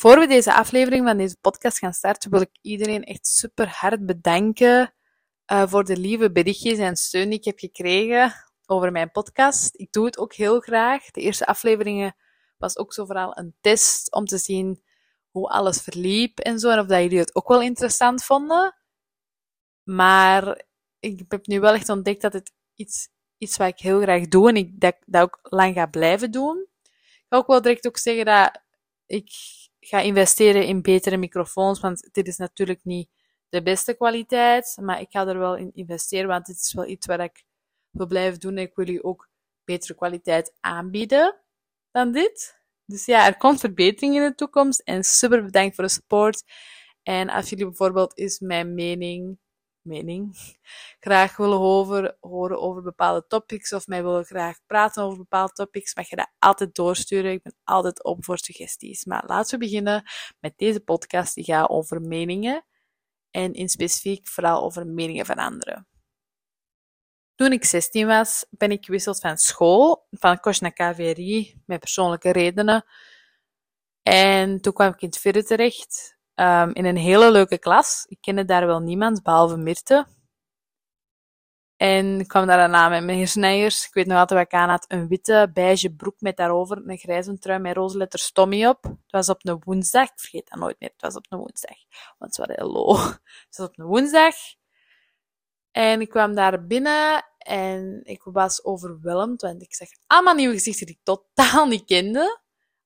Voor we deze aflevering van deze podcast gaan starten, wil ik iedereen echt super hard bedanken uh, voor de lieve berichtjes en steun die ik heb gekregen over mijn podcast. Ik doe het ook heel graag. De eerste afleveringen was ook zo vooral een test om te zien hoe alles verliep en zo. En of dat jullie het ook wel interessant vonden. Maar ik heb nu wel echt ontdekt dat het iets iets wat ik heel graag doe en ik dat, dat ook lang ga blijven doen. Ik ga ook wel direct ook zeggen dat ik ga investeren in betere microfoons, want dit is natuurlijk niet de beste kwaliteit, maar ik ga er wel in investeren, want dit is wel iets wat ik wil blijven doen en ik wil jullie ook betere kwaliteit aanbieden dan dit. Dus ja, er komt verbetering in de toekomst en super bedankt voor de support. En als jullie bijvoorbeeld is mijn mening graag willen horen, horen over bepaalde topics of mij willen graag praten over bepaalde topics, mag je dat altijd doorsturen. Ik ben altijd open voor suggesties. Maar laten we beginnen met deze podcast die gaat over meningen en in specifiek vooral over meningen van anderen. Toen ik 16 was, ben ik gewisseld van school, van Kosh naar KVRI, met persoonlijke redenen. En toen kwam ik in het vierde terecht, um, in een hele leuke klas. Ik kende daar wel niemand, behalve Mirte. En ik kwam daar daarna met meneer Snijers. Ik weet nog altijd wat ik aan had. Een witte, beige broek met daarover een grijze trui met roze letters Tommy op. Het was op een woensdag. Ik vergeet dat nooit meer. Het was op een woensdag. Want het was heel low. Het was op een woensdag. En ik kwam daar binnen en ik was overweldigd, want ik zag allemaal nieuwe gezichten die ik totaal niet kende.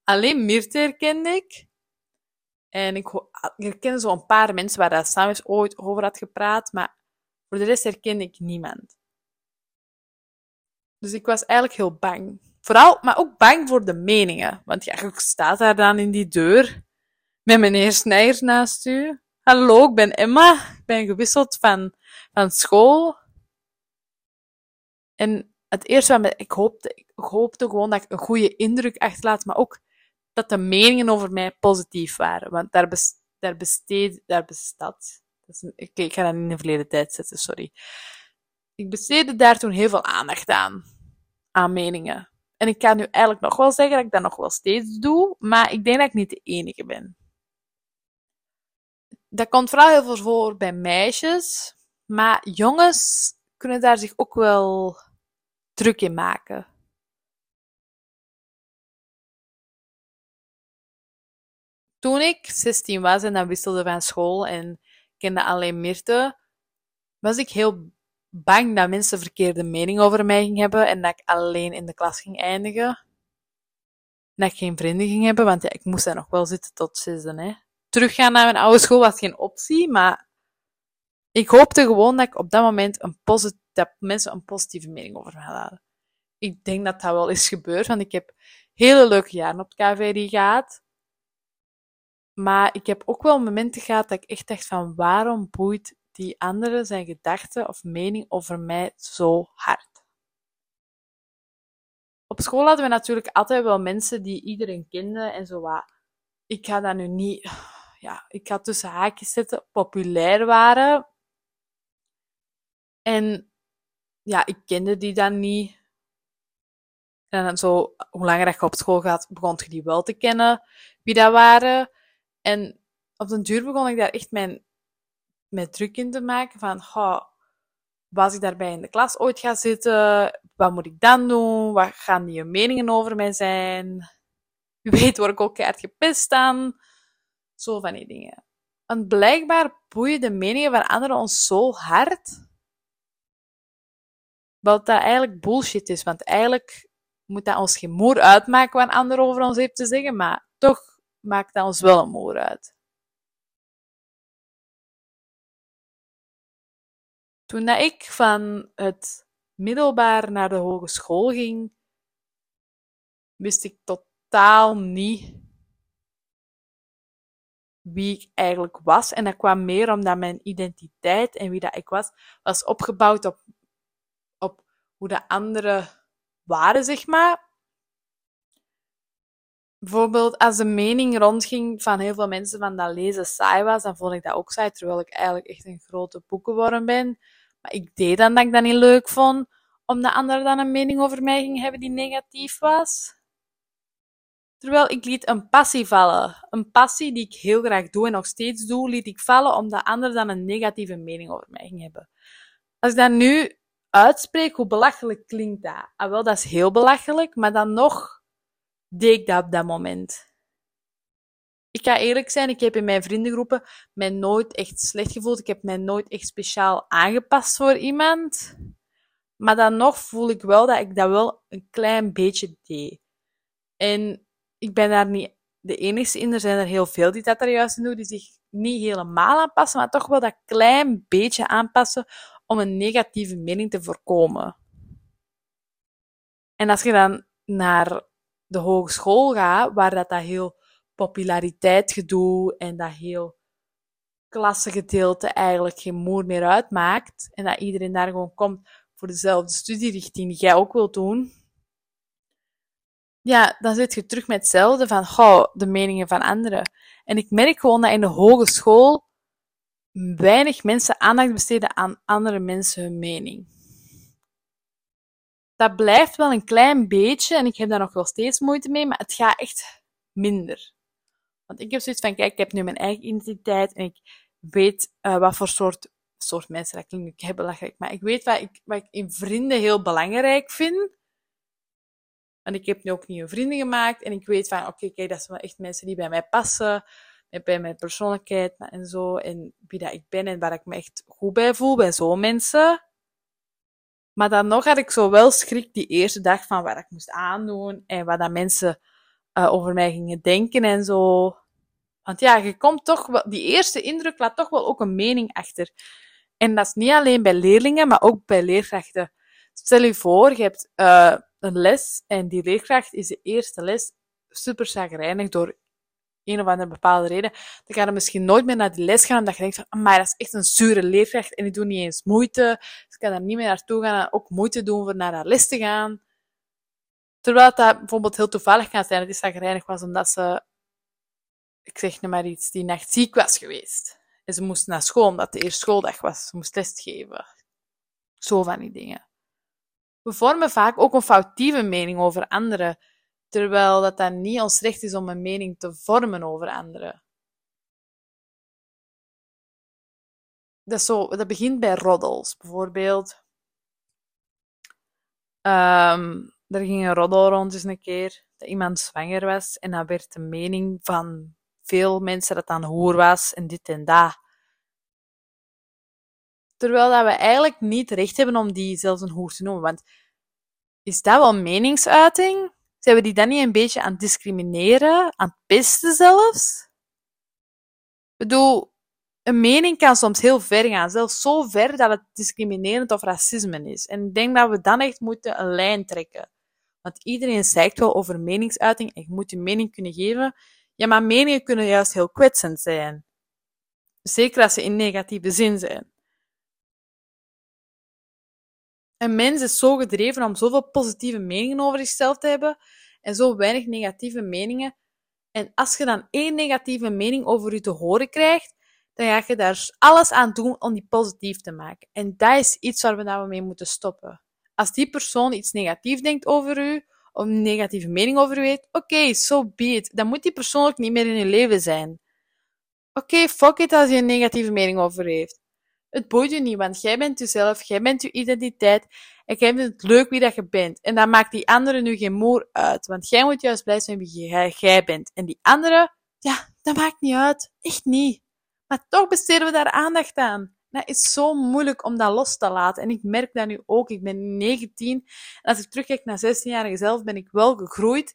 Alleen Mirte herkende ik. En ik herkende zo een paar mensen waar dat samen ooit over had gepraat, maar voor de rest herkende ik niemand. Dus ik was eigenlijk heel bang. Vooral, maar ook bang voor de meningen. Want ja, je staat daar dan in die deur met meneer Snijers naast u. Hallo, ik ben Emma. Ik ben gewisseld van, van school. En het eerste wat ik hoopte, ik hoopte gewoon dat ik een goede indruk achterlaat, maar ook dat de meningen over mij positief waren. Want daar, bes, daar besteed, daar bestaat. Ik, ik ga dat in de verleden tijd zetten, sorry. Ik besteedde daar toen heel veel aandacht aan. Aan meningen. En ik kan nu eigenlijk nog wel zeggen dat ik dat nog wel steeds doe, maar ik denk dat ik niet de enige ben. Dat komt vooral heel veel voor bij meisjes, maar jongens kunnen daar zich ook wel druk in maken. Toen ik 16 was en dan wisselde van school en kende alleen Mirte, was ik heel bang dat mensen verkeerde mening over mij gingen hebben en dat ik alleen in de klas ging eindigen. En dat ik geen vrienden ging hebben, want ja, ik moest daar nog wel zitten tot zesde. Hè. Teruggaan naar mijn oude school was geen optie, maar ik hoopte gewoon dat ik op dat moment een dat mensen een positieve mening over me hadden. Ik denk dat dat wel is gebeurd, want ik heb hele leuke jaren op het KVRI gehad. Maar ik heb ook wel momenten gehad dat ik echt dacht van waarom boeit die andere zijn gedachten of mening over mij zo hard? Op school hadden we natuurlijk altijd wel mensen die iedereen kende en zo wat. Ik ga dat nu niet, ja, ik ga tussen haakjes zetten, populair waren. En ja, ik kende die dan niet. En zo, hoe langer je op school gaat, begon je die wel te kennen, wie dat waren. En op den duur begon ik daar echt mijn, mijn druk in te maken van, oh, was ik daarbij in de klas ooit gaan zitten? Wat moet ik dan doen? Wat gaan die meningen over mij zijn? Wie weet word ik ook keihard gepest aan. Zo van die dingen. En blijkbaar boeien de meningen van anderen ons zo hard. Wat dat eigenlijk bullshit is. Want eigenlijk moet dat ons geen moer uitmaken wat een ander over ons heeft te zeggen. Maar toch maakt dat ons wel een moer uit. Toen dat ik van het middelbaar naar de hogeschool ging, wist ik totaal niet wie ik eigenlijk was. En dat kwam meer omdat mijn identiteit en wie dat ik was, was opgebouwd op, op hoe de anderen waren, zeg maar bijvoorbeeld als de mening rondging van heel veel mensen van dat lezen saai was, dan vond ik dat ook saai, terwijl ik eigenlijk echt een grote boekenworm ben. Maar ik deed dan dat ik dat niet leuk vond, omdat anderen dan een mening over mij gingen hebben die negatief was. Terwijl ik liet een passie vallen. Een passie die ik heel graag doe en nog steeds doe, liet ik vallen omdat anderen dan een negatieve mening over mij gingen hebben. Als ik dat nu uitspreek, hoe belachelijk klinkt dat? Ah, wel, dat is heel belachelijk, maar dan nog deed ik dat op dat moment. Ik ga eerlijk zijn, ik heb in mijn vriendengroepen mij nooit echt slecht gevoeld. Ik heb mij nooit echt speciaal aangepast voor iemand. Maar dan nog voel ik wel dat ik dat wel een klein beetje deed. En ik ben daar niet de enige in. Er zijn er heel veel die dat er juist in doen, die zich niet helemaal aanpassen, maar toch wel dat klein beetje aanpassen om een negatieve mening te voorkomen. En als je dan naar de hogeschool gaat, waar dat, dat heel populariteitsgedoe en dat heel klassengedeelte eigenlijk geen moer meer uitmaakt, en dat iedereen daar gewoon komt voor dezelfde studierichting die jij ook wilt doen, ja, dan zit je terug met hetzelfde van, goh, de meningen van anderen. En ik merk gewoon dat in de hogeschool weinig mensen aandacht besteden aan andere mensen hun mening. Dat blijft wel een klein beetje en ik heb daar nog wel steeds moeite mee, maar het gaat echt minder. Want ik heb zoiets van, kijk, ik heb nu mijn eigen identiteit en ik weet uh, wat voor soort, soort mensen, dat ik belachelijk, maar ik weet wat ik, wat ik in vrienden heel belangrijk vind. En ik heb nu ook nieuwe vrienden gemaakt en ik weet van, oké, kijk, dat zijn wel echt mensen die bij mij passen bij mijn persoonlijkheid en zo. En wie dat ik ben en waar ik me echt goed bij voel, bij zo'n mensen. Maar dan nog had ik zo wel schrik die eerste dag van wat ik moest aandoen en wat dat mensen uh, over mij gingen denken en zo. Want ja, je komt toch wel, die eerste indruk laat toch wel ook een mening achter. En dat is niet alleen bij leerlingen, maar ook bij leerkrachten. Stel je voor, je hebt uh, een les en die leerkracht is de eerste les super chagrijnig door een of andere bepaalde reden, dan ga je misschien nooit meer naar die les gaan, omdat je denkt van, maar dat is echt een zure leerkracht en die doet niet eens moeite. Dus ik kan daar niet meer naartoe gaan en ook moeite doen voor naar haar les te gaan. Terwijl dat bijvoorbeeld heel toevallig kan zijn dat die zagrijnig was omdat ze, ik zeg nu maar iets, die nacht ziek was geweest. En ze moest naar school omdat de eerste schooldag was. Ze moest lesgeven. Zo van die dingen. We vormen vaak ook een foutieve mening over anderen terwijl dat dan niet ons recht is om een mening te vormen over anderen. Dat, zo, dat begint bij roddels. Bijvoorbeeld, um, er ging een roddel rond eens een keer dat iemand zwanger was en dan werd de mening van veel mensen dat dan hoer was en dit en dat. Terwijl dat we eigenlijk niet recht hebben om die zelfs een hoer te noemen. Want is dat wel meningsuiting? Zijn we die dan niet een beetje aan het discrimineren, aan het pesten zelfs? Ik bedoel, een mening kan soms heel ver gaan, zelfs zo ver dat het discriminerend of racisme is. En ik denk dat we dan echt moeten een lijn trekken. Want iedereen zegt wel over meningsuiting en je moet je mening kunnen geven. Ja, maar meningen kunnen juist heel kwetsend zijn. Zeker als ze in negatieve zin zijn. Een mens is zo gedreven om zoveel positieve meningen over zichzelf te hebben en zo weinig negatieve meningen. En als je dan één negatieve mening over je te horen krijgt, dan ga je daar alles aan doen om die positief te maken. En dat is iets waar we nou mee moeten stoppen. Als die persoon iets negatiefs denkt over u, of een negatieve mening over u heeft, oké, so be it. Dan moet die persoon ook niet meer in je leven zijn. Oké, fuck it als je een negatieve mening over heeft. Het boeit je niet, want jij bent jezelf, jij bent je identiteit en jij vindt het leuk wie dat je bent. En dan maakt die andere nu geen moer uit, want jij moet juist blij zijn wie jij, jij bent. En die andere, ja, dat maakt niet uit. Echt niet. Maar toch besteden we daar aandacht aan. Dat is zo moeilijk om dat los te laten. En ik merk dat nu ook. Ik ben 19. En als ik terugkijk naar 16-jarige zelf, ben ik wel gegroeid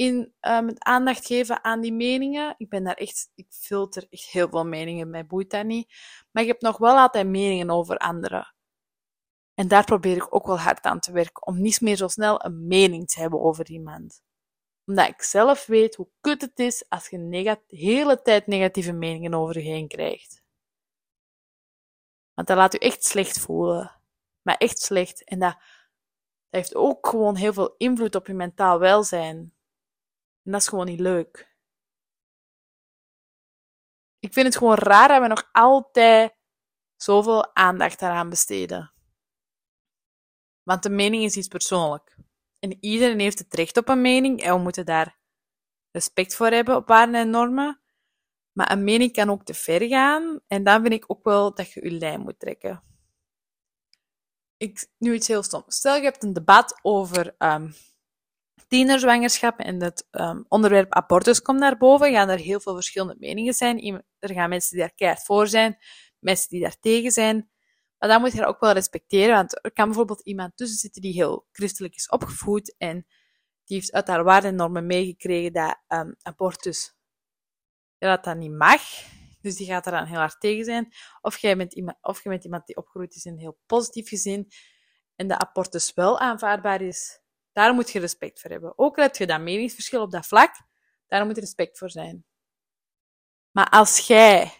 in het aandacht geven aan die meningen. Ik ben daar echt, ik filter echt heel veel meningen, mij boeit dat niet. Maar ik heb nog wel altijd meningen over anderen. En daar probeer ik ook wel hard aan te werken, om niet meer zo snel een mening te hebben over iemand. Omdat ik zelf weet hoe kut het is als je de hele tijd negatieve meningen over je heen krijgt. Want dat laat u echt slecht voelen. Maar echt slecht. En dat heeft ook gewoon heel veel invloed op je mentaal welzijn. En dat is gewoon niet leuk. Ik vind het gewoon raar dat we nog altijd zoveel aandacht daaraan besteden. Want de mening is iets persoonlijk. En iedereen heeft het recht op een mening en we moeten daar respect voor hebben op waarden en normen. Maar een mening kan ook te ver gaan. En dan vind ik ook wel dat je je lijn moet trekken. Ik, nu iets heel stom. Stel, je hebt een debat over um, tienerzwangerschap en het um, onderwerp abortus komt naar boven. Gaan er heel veel verschillende meningen zijn. Er gaan mensen die daar keihard voor zijn, mensen die daar tegen zijn. Maar dan moet je dat ook wel respecteren, want er kan bijvoorbeeld iemand tussen zitten die heel christelijk is opgevoed en die heeft uit haar waarden en normen meegekregen dat um, abortus dat dat niet mag. Dus die gaat er dan heel hard tegen zijn. Of jij bent iemand, of je bent iemand die opgegroeid is in een heel positief gezin en de abortus wel aanvaardbaar is. Daar moet je respect voor hebben. Ook al heb je dat meningsverschil op dat vlak, daar moet je respect voor zijn. Maar als jij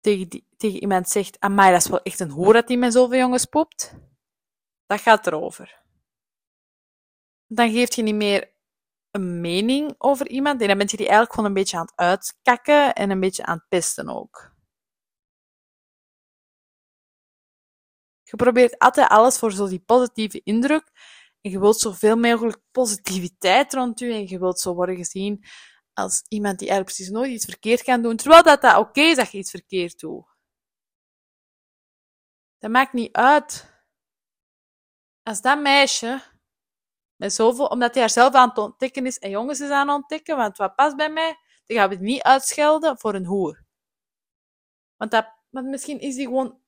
tegen, die, tegen iemand zegt, amai, dat is wel echt een hoer dat hij met zoveel jongens poept, dat gaat erover. Dan geef je niet meer een mening over iemand en dan ben je die eigenlijk gewoon een beetje aan het uitkakken en een beetje aan het pesten ook. Je probeert altijd alles voor zo die positieve indruk en je wilt zoveel mogelijk positiviteit rond je en je wilt zo worden gezien als iemand die eigenlijk precies nooit iets verkeerd kan doen, terwijl dat, dat oké is dat je iets verkeerd doet. Dat maakt niet uit. Als dat meisje met omdat hij zelf aan het ontdekken is en jongens is aan het ontdekken, want wat past bij mij, dan gaan we het niet uitschelden voor een hoer. Want, dat, want misschien is hij gewoon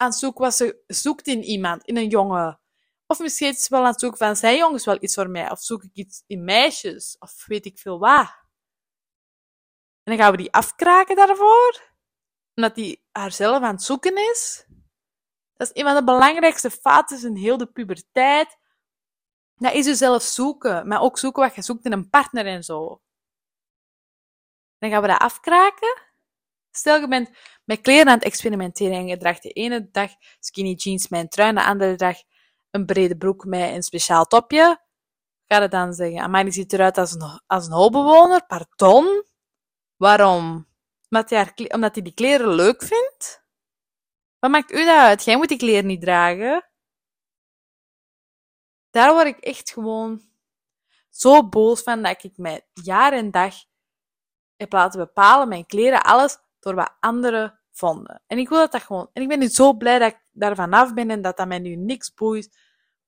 aan het zoeken wat ze zoekt in iemand, in een jongen. Of misschien is ze wel aan het zoeken van, zijn jongens wel iets voor mij? Of zoek ik iets in meisjes? Of weet ik veel wat? En dan gaan we die afkraken daarvoor. Omdat die haarzelf aan het zoeken is. Dat is een van de belangrijkste fases in heel de puberteit. Dat is jezelf zoeken. Maar ook zoeken wat je zoekt in een partner en zo. Dan gaan we dat afkraken. Stel, je bent met kleren aan het experimenteren en je draagt de ene dag skinny jeans met een trui, de andere dag een brede broek met een speciaal topje. Ga je dan zeggen, maar die ziet eruit als een, als een holbewoner? Pardon? Waarom? Omdat omdat hij die kleren leuk vindt? Wat maakt u dat uit? Jij moet die kleren niet dragen. Daar word ik echt gewoon zo boos van dat ik mij jaar en dag heb laten bepalen, mijn kleren, alles, door wat anderen vonden. En ik wil dat dat gewoon... En ik ben nu zo blij dat ik daar vanaf ben en dat dat mij nu niks boeit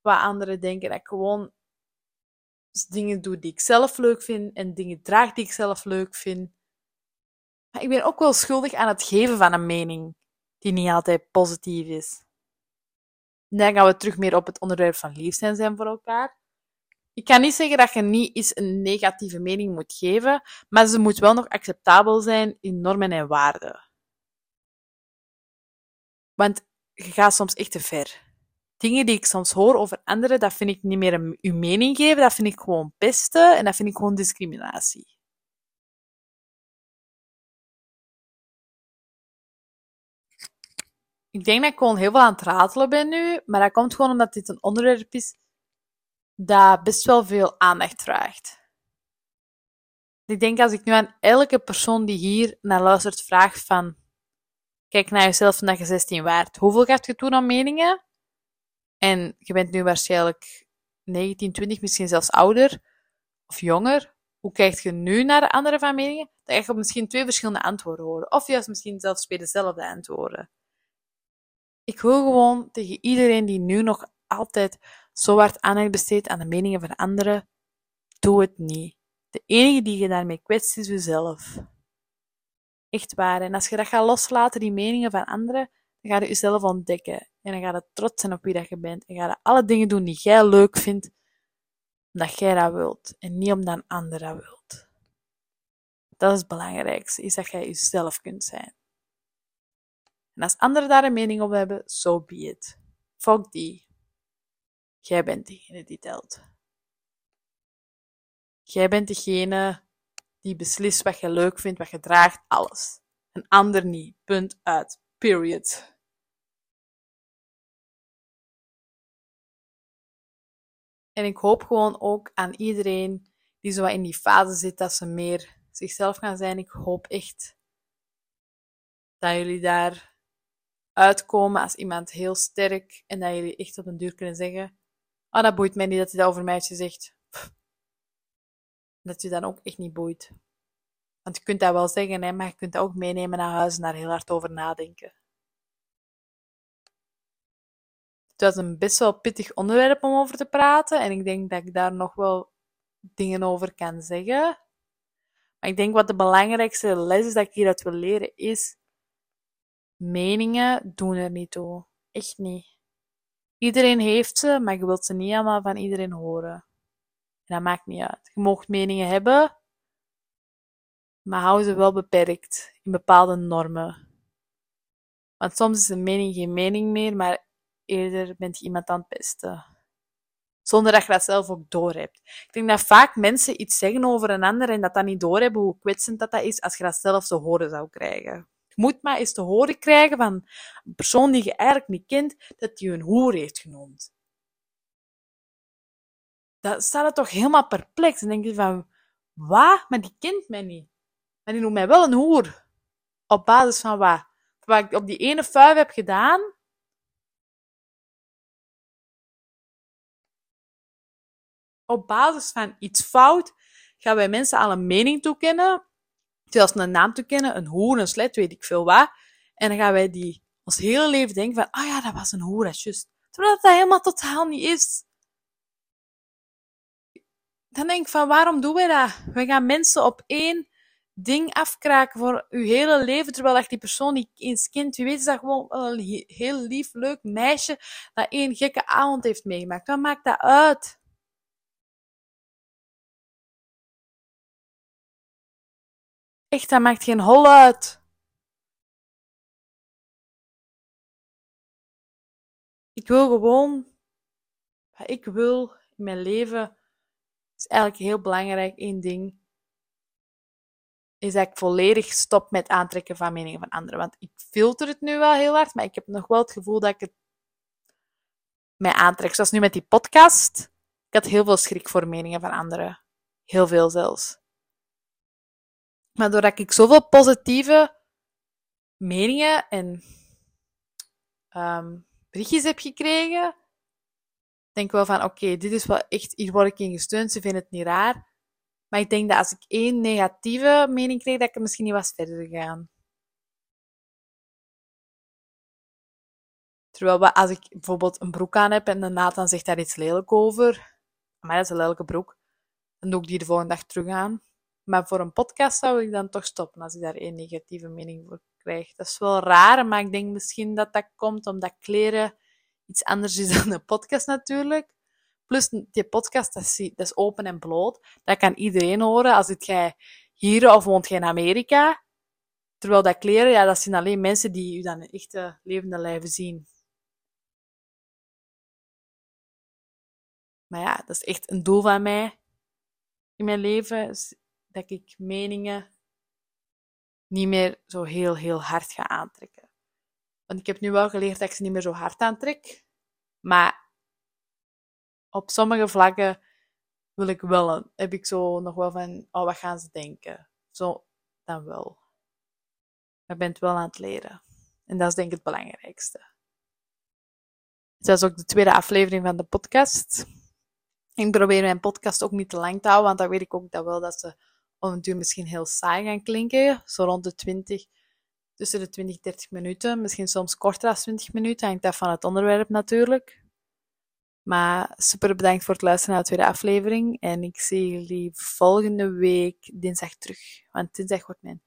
wat anderen denken. Dat ik gewoon dingen doe die ik zelf leuk vind en dingen draag die ik zelf leuk vind. Maar ik ben ook wel schuldig aan het geven van een mening die niet altijd positief is. dan gaan we terug meer op het onderwerp van lief zijn, zijn voor elkaar. Ik kan niet zeggen dat je niet eens een negatieve mening moet geven, maar ze moet wel nog acceptabel zijn in normen en waarden. Want je gaat soms echt te ver. Dingen die ik soms hoor over anderen, dat vind ik niet meer een, uw mening geven, dat vind ik gewoon pesten en dat vind ik gewoon discriminatie. Ik denk dat ik gewoon heel veel aan het ratelen ben nu, maar dat komt gewoon omdat dit een onderwerp is dat best wel veel aandacht vraagt. Ik denk als ik nu aan elke persoon die hier naar luistert vraag van kijk naar jezelf toen je 16 waard. Hoeveel gaat je toen aan meningen? En je bent nu waarschijnlijk 19, 20, misschien zelfs ouder of jonger. Hoe kijk je nu naar de andere van meningen? Dan krijg je misschien twee verschillende antwoorden horen. Of juist misschien zelfs twee dezelfde antwoorden. Ik wil gewoon tegen iedereen die nu nog altijd zo hard aandacht besteedt aan de meningen van anderen, doe het niet. De enige die je daarmee kwetst is jezelf. Echt waar. En als je dat gaat loslaten, die meningen van anderen, dan ga je jezelf ontdekken. En dan ga je trots zijn op wie dat je bent. En ga je alle dingen doen die jij leuk vindt, omdat jij dat wilt. En niet omdat een ander dat wilt. Dat is het belangrijkste, is dat jij jezelf kunt zijn. En als anderen daar een mening op hebben, so be it. Fuck die. Jij bent degene die telt. Jij bent degene die beslist wat je leuk vindt, wat je draagt, alles. Een ander niet. Punt uit. Period. En ik hoop gewoon ook aan iedereen die zo in die fase zit dat ze meer zichzelf gaan zijn. Ik hoop echt dat jullie daar uitkomen als iemand heel sterk en dat jullie echt op een duur kunnen zeggen: Oh, dat boeit mij niet dat hij dat over mij gezegd. Dat je dan ook echt niet boeit. Want je kunt dat wel zeggen, hè, maar je kunt dat ook meenemen naar huis en daar heel hard over nadenken. Het was een best wel pittig onderwerp om over te praten en ik denk dat ik daar nog wel dingen over kan zeggen. Maar ik denk wat de belangrijkste les is dat ik hieruit wil leren is: meningen doen er niet toe. Echt niet. Iedereen heeft ze, maar je wilt ze niet allemaal van iedereen horen. En dat maakt niet uit. Je mag meningen hebben, maar hou ze wel beperkt in bepaalde normen. Want soms is een mening geen mening meer, maar eerder bent je iemand aan het pesten. Zonder dat je dat zelf ook doorhebt. Ik denk dat vaak mensen iets zeggen over een ander en dat dat niet doorhebben hoe kwetsend dat, dat is als je dat zelf zo horen zou krijgen. Je moet maar eens te horen krijgen van een persoon die je eigenlijk niet kent, dat die een hoer heeft genoemd. Dan staat het toch helemaal perplex. En denk je van, wat? Maar die kent mij niet. Maar die noemt mij wel een hoer. Op basis van wat? Wat ik op die ene vuif heb gedaan, op basis van iets fout gaan wij mensen al een mening toekennen, zelfs een naam toekennen, een hoer, een slet, weet ik veel wat. En dan gaan wij die ons hele leven denken van, ah oh ja, dat was een hoer, dat is juist. Terwijl dat helemaal totaal niet is. Dan denk ik van, waarom doen wij dat? We gaan mensen op één ding afkraken voor uw hele leven, terwijl dat die persoon niet eens kent. Wie weet is dat gewoon een heel lief, leuk meisje dat één gekke avond heeft meegemaakt. Wat maakt dat uit? Echt, dat maakt geen hol uit. Ik wil gewoon wat ik wil in mijn leven. is eigenlijk heel belangrijk. één ding. Is dat ik volledig stop met aantrekken van meningen van anderen. Want ik filter het nu wel heel hard, maar ik heb nog wel het gevoel dat ik het mij aantrek. Zoals nu met die podcast. Ik had heel veel schrik voor meningen van anderen. Heel veel zelfs. Maar doordat ik zoveel positieve meningen en um, berichtjes heb gekregen, denk ik wel van, oké, dit is wel echt, hier word ik in gesteund, ze vinden het niet raar. Maar ik denk dat als ik één negatieve mening kreeg, dat ik misschien niet was verder gegaan. Terwijl als ik bijvoorbeeld een broek aan heb en de Nathan zegt daar iets lelijk over, maar dat is een lelijke broek, dan doe ik die de volgende dag terug aan. Maar voor een podcast zou ik dan toch stoppen als ik daar één negatieve mening voor krijg. Dat is wel raar, maar ik denk misschien dat dat komt omdat kleren iets anders is dan een podcast natuurlijk. Plus, die podcast, dat is, open en bloot. Dat kan iedereen horen. Als het jij hier of woont jij in Amerika. Terwijl dat kleren, ja, dat zijn alleen mensen die u dan in echte levende lijven zien. Maar ja, dat is echt een doel van mij in mijn leven dat ik meningen niet meer zo heel, heel hard ga aantrekken. Want ik heb nu wel geleerd dat ik ze niet meer zo hard aantrek. Maar op sommige vlakken wil ik wel, heb ik zo nog wel van, oh, wat gaan ze denken? Zo, dan wel. Maar bent wel aan het leren. En dat is denk ik het belangrijkste. Dat is ook de tweede aflevering van de podcast. Ik probeer mijn podcast ook niet te lang te houden, want dan weet ik ook dat wel dat ze om het duur misschien heel saai gaan klinken. Zo rond de 20, tussen de 20 30 minuten. Misschien soms korter dan 20 minuten. Hangt af van het onderwerp natuurlijk. Maar super bedankt voor het luisteren naar de tweede aflevering. En ik zie jullie volgende week dinsdag terug. Want dinsdag wordt mijn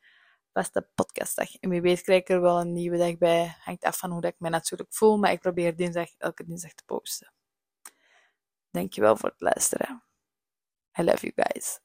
beste podcastdag. En wie weet krijg ik er wel een nieuwe dag bij. Hangt af van hoe dat ik me natuurlijk voel. Maar ik probeer dinsdag, elke dinsdag te posten. Dankjewel voor het luisteren. I love you guys.